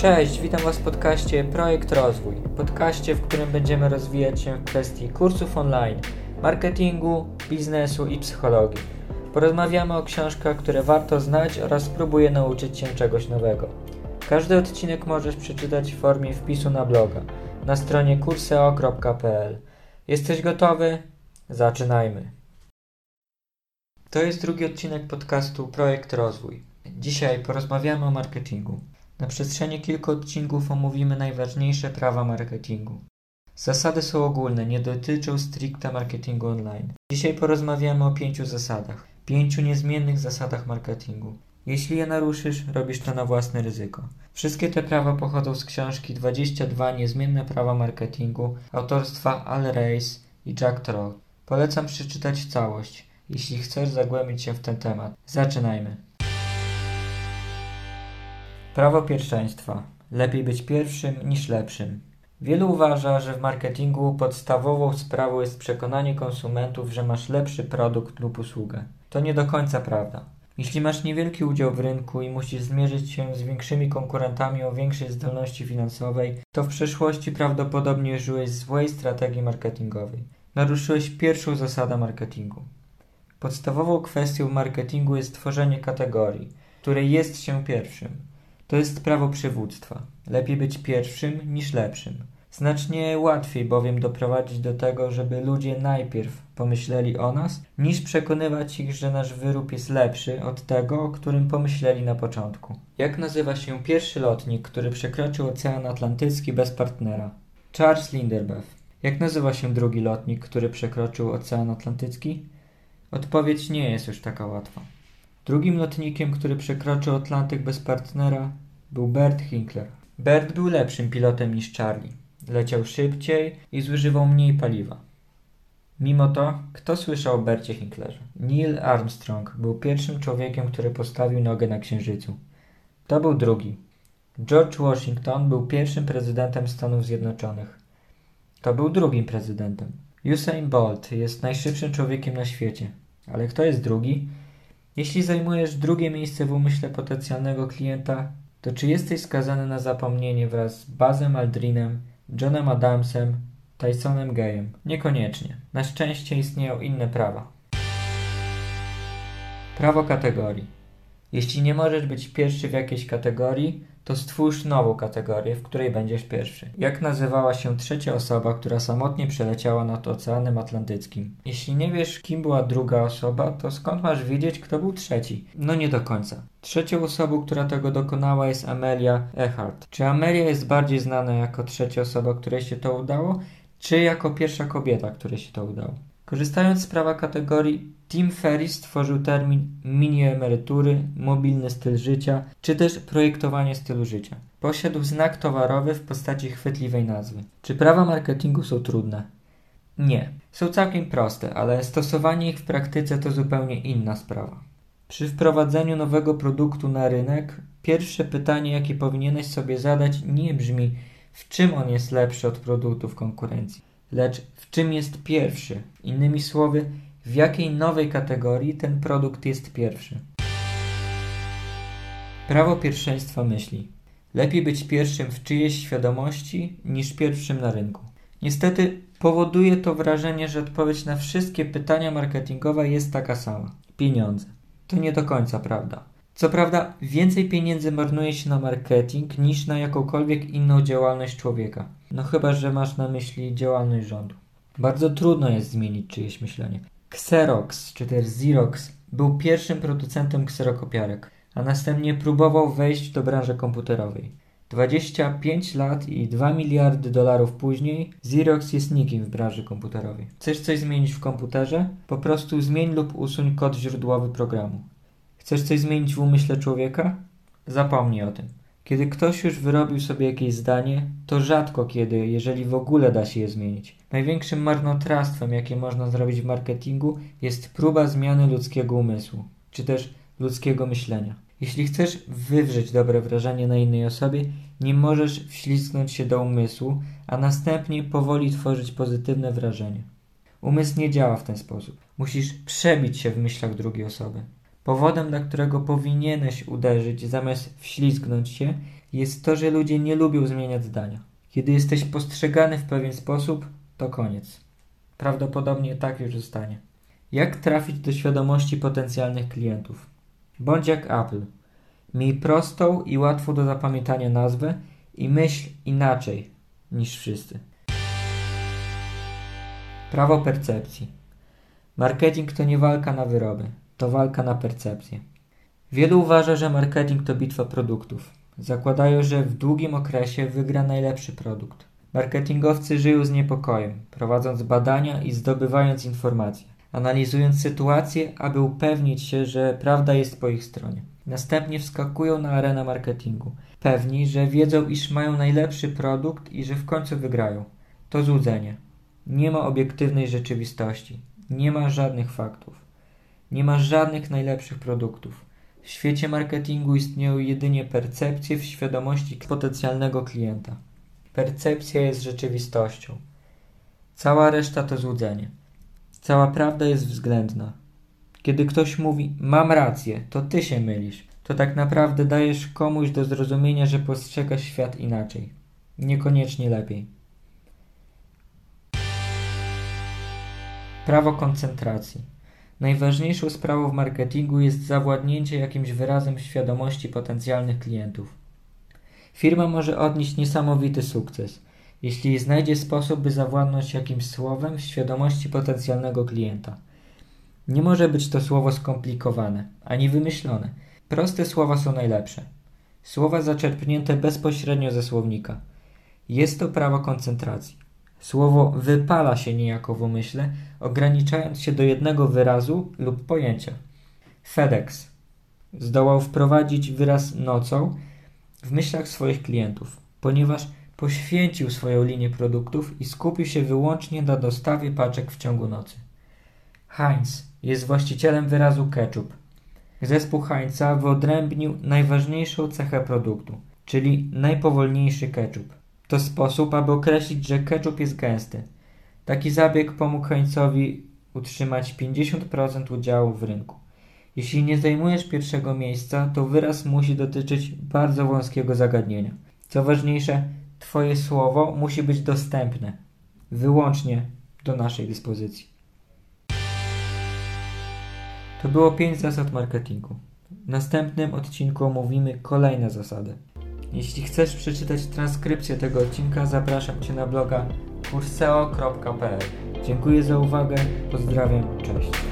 Cześć, witam Was w podcaście Projekt Rozwój. Podcaście, w którym będziemy rozwijać się w kwestii kursów online, marketingu, biznesu i psychologii. Porozmawiamy o książkach, które warto znać oraz spróbuję nauczyć się czegoś nowego. Każdy odcinek możesz przeczytać w formie wpisu na bloga na stronie kurseo.pl. Jesteś gotowy? Zaczynajmy. To jest drugi odcinek podcastu Projekt Rozwój. Dzisiaj porozmawiamy o marketingu. Na przestrzeni kilku odcinków omówimy najważniejsze prawa marketingu. Zasady są ogólne, nie dotyczą stricte marketingu online. Dzisiaj porozmawiamy o pięciu zasadach, pięciu niezmiennych zasadach marketingu. Jeśli je naruszysz, robisz to na własne ryzyko. Wszystkie te prawa pochodzą z książki 22 niezmienne prawa marketingu autorstwa Al Reis i Jack Troll. Polecam przeczytać całość, jeśli chcesz zagłębić się w ten temat. Zaczynajmy. Prawo pierwszeństwa. Lepiej być pierwszym niż lepszym. Wielu uważa, że w marketingu podstawową sprawą jest przekonanie konsumentów, że masz lepszy produkt lub usługę. To nie do końca prawda. Jeśli masz niewielki udział w rynku i musisz zmierzyć się z większymi konkurentami o większej zdolności finansowej, to w przeszłości prawdopodobnie użyłeś złej strategii marketingowej. Naruszyłeś pierwszą zasadę marketingu. Podstawową kwestią marketingu jest tworzenie kategorii, której jest się pierwszym. To jest prawo przywództwa. Lepiej być pierwszym niż lepszym. Znacznie łatwiej bowiem doprowadzić do tego, żeby ludzie najpierw pomyśleli o nas, niż przekonywać ich, że nasz wyrób jest lepszy od tego, o którym pomyśleli na początku. Jak nazywa się pierwszy lotnik, który przekroczył Ocean Atlantycki bez partnera? Charles Lindbergh. Jak nazywa się drugi lotnik, który przekroczył Ocean Atlantycki? Odpowiedź nie jest już taka łatwa. Drugim lotnikiem, który przekroczył Atlantyk bez partnera, był Bert Hinkler. Bert był lepszym pilotem niż Charlie. Leciał szybciej i zużywał mniej paliwa. Mimo to, kto słyszał o Bercie Hinklerze? Neil Armstrong był pierwszym człowiekiem, który postawił nogę na Księżycu. To był drugi. George Washington był pierwszym prezydentem Stanów Zjednoczonych. To był drugim prezydentem. Usain Bolt jest najszybszym człowiekiem na świecie. Ale kto jest drugi? Jeśli zajmujesz drugie miejsce w umyśle potencjalnego klienta, to czy jesteś skazany na zapomnienie wraz z Bazem Aldrinem, Johnem Adamsem, Tysonem Gayem? Niekoniecznie. Na szczęście istnieją inne prawa. Prawo kategorii. Jeśli nie możesz być pierwszy w jakiejś kategorii, to stwórz nową kategorię, w której będziesz pierwszy. Jak nazywała się trzecia osoba, która samotnie przeleciała nad Oceanem Atlantyckim? Jeśli nie wiesz, kim była druga osoba, to skąd masz wiedzieć, kto był trzeci? No nie do końca. Trzecią osobą, która tego dokonała jest Amelia Earhart. Czy Amelia jest bardziej znana jako trzecia osoba, której się to udało, czy jako pierwsza kobieta, której się to udało? Korzystając z prawa kategorii, Tim Ferriss stworzył termin mini emerytury, mobilny styl życia, czy też projektowanie stylu życia. Posiadł znak towarowy w postaci chwytliwej nazwy. Czy prawa marketingu są trudne? Nie. Są całkiem proste, ale stosowanie ich w praktyce to zupełnie inna sprawa. Przy wprowadzeniu nowego produktu na rynek, pierwsze pytanie, jakie powinieneś sobie zadać, nie brzmi, w czym on jest lepszy od produktów konkurencji, lecz w czym jest pierwszy. Innymi słowy, w jakiej nowej kategorii ten produkt jest pierwszy. Prawo pierwszeństwa myśli. Lepiej być pierwszym w czyjejś świadomości niż pierwszym na rynku. Niestety powoduje to wrażenie, że odpowiedź na wszystkie pytania marketingowe jest taka sama: pieniądze. To nie do końca prawda. Co prawda, więcej pieniędzy marnuje się na marketing niż na jakąkolwiek inną działalność człowieka. No chyba, że masz na myśli działalność rządu. Bardzo trudno jest zmienić czyjeś myślenie. Xerox, czy też Xerox, był pierwszym producentem kserokopiarek, a następnie próbował wejść do branży komputerowej. 25 lat i 2 miliardy dolarów później Xerox jest nikim w branży komputerowej. Chcesz coś zmienić w komputerze? Po prostu zmień lub usuń kod źródłowy programu. Chcesz coś zmienić w umyśle człowieka? Zapomnij o tym. Kiedy ktoś już wyrobił sobie jakieś zdanie, to rzadko kiedy, jeżeli w ogóle da się je zmienić. Największym marnotrawstwem, jakie można zrobić w marketingu, jest próba zmiany ludzkiego umysłu, czy też ludzkiego myślenia. Jeśli chcesz wywrzeć dobre wrażenie na innej osobie, nie możesz wślizgnąć się do umysłu, a następnie powoli tworzyć pozytywne wrażenie. Umysł nie działa w ten sposób. Musisz przebić się w myślach drugiej osoby. Powodem, dla którego powinieneś uderzyć zamiast wślizgnąć się, jest to, że ludzie nie lubią zmieniać zdania. Kiedy jesteś postrzegany w pewien sposób, to koniec. Prawdopodobnie tak już zostanie. Jak trafić do świadomości potencjalnych klientów? Bądź jak Apple. Miej prostą i łatwą do zapamiętania nazwę i myśl inaczej niż wszyscy. Prawo percepcji. Marketing to nie walka na wyroby, to walka na percepcję. Wielu uważa, że marketing to bitwa produktów. Zakładają, że w długim okresie wygra najlepszy produkt. Marketingowcy żyją z niepokojem, prowadząc badania i zdobywając informacje, analizując sytuację, aby upewnić się, że prawda jest po ich stronie. Następnie wskakują na arenę marketingu, pewni, że wiedzą, iż mają najlepszy produkt i że w końcu wygrają. To złudzenie. Nie ma obiektywnej rzeczywistości, nie ma żadnych faktów, nie ma żadnych najlepszych produktów. W świecie marketingu istnieją jedynie percepcje w świadomości potencjalnego klienta. Percepcja jest rzeczywistością. Cała reszta to złudzenie. Cała prawda jest względna. Kiedy ktoś mówi, mam rację, to ty się mylisz, to tak naprawdę dajesz komuś do zrozumienia, że postrzega świat inaczej. Niekoniecznie lepiej. Prawo koncentracji. Najważniejszą sprawą w marketingu jest zawładnięcie jakimś wyrazem świadomości potencjalnych klientów. Firma może odnieść niesamowity sukces, jeśli znajdzie sposób, by zawładnąć jakimś słowem w świadomości potencjalnego klienta. Nie może być to słowo skomplikowane, ani wymyślone. Proste słowa są najlepsze. Słowa zaczerpnięte bezpośrednio ze słownika. Jest to prawo koncentracji. Słowo wypala się niejako w umyśle, ograniczając się do jednego wyrazu lub pojęcia. FedEx zdołał wprowadzić wyraz nocą w myślach swoich klientów, ponieważ poświęcił swoją linię produktów i skupił się wyłącznie na dostawie paczek w ciągu nocy. Heinz jest właścicielem wyrazu ketchup. Zespół Heinza wyodrębnił najważniejszą cechę produktu, czyli najpowolniejszy ketchup. To sposób, aby określić, że ketchup jest gęsty. Taki zabieg pomógł Heinzowi utrzymać 50% udziału w rynku. Jeśli nie zajmujesz pierwszego miejsca, to wyraz musi dotyczyć bardzo wąskiego zagadnienia. Co ważniejsze, Twoje słowo musi być dostępne wyłącznie do naszej dyspozycji. To było 5 zasad marketingu. W następnym odcinku omówimy kolejne zasady. Jeśli chcesz przeczytać transkrypcję tego odcinka, zapraszam Cię na bloga kurseo.pl. Dziękuję za uwagę, pozdrawiam, cześć.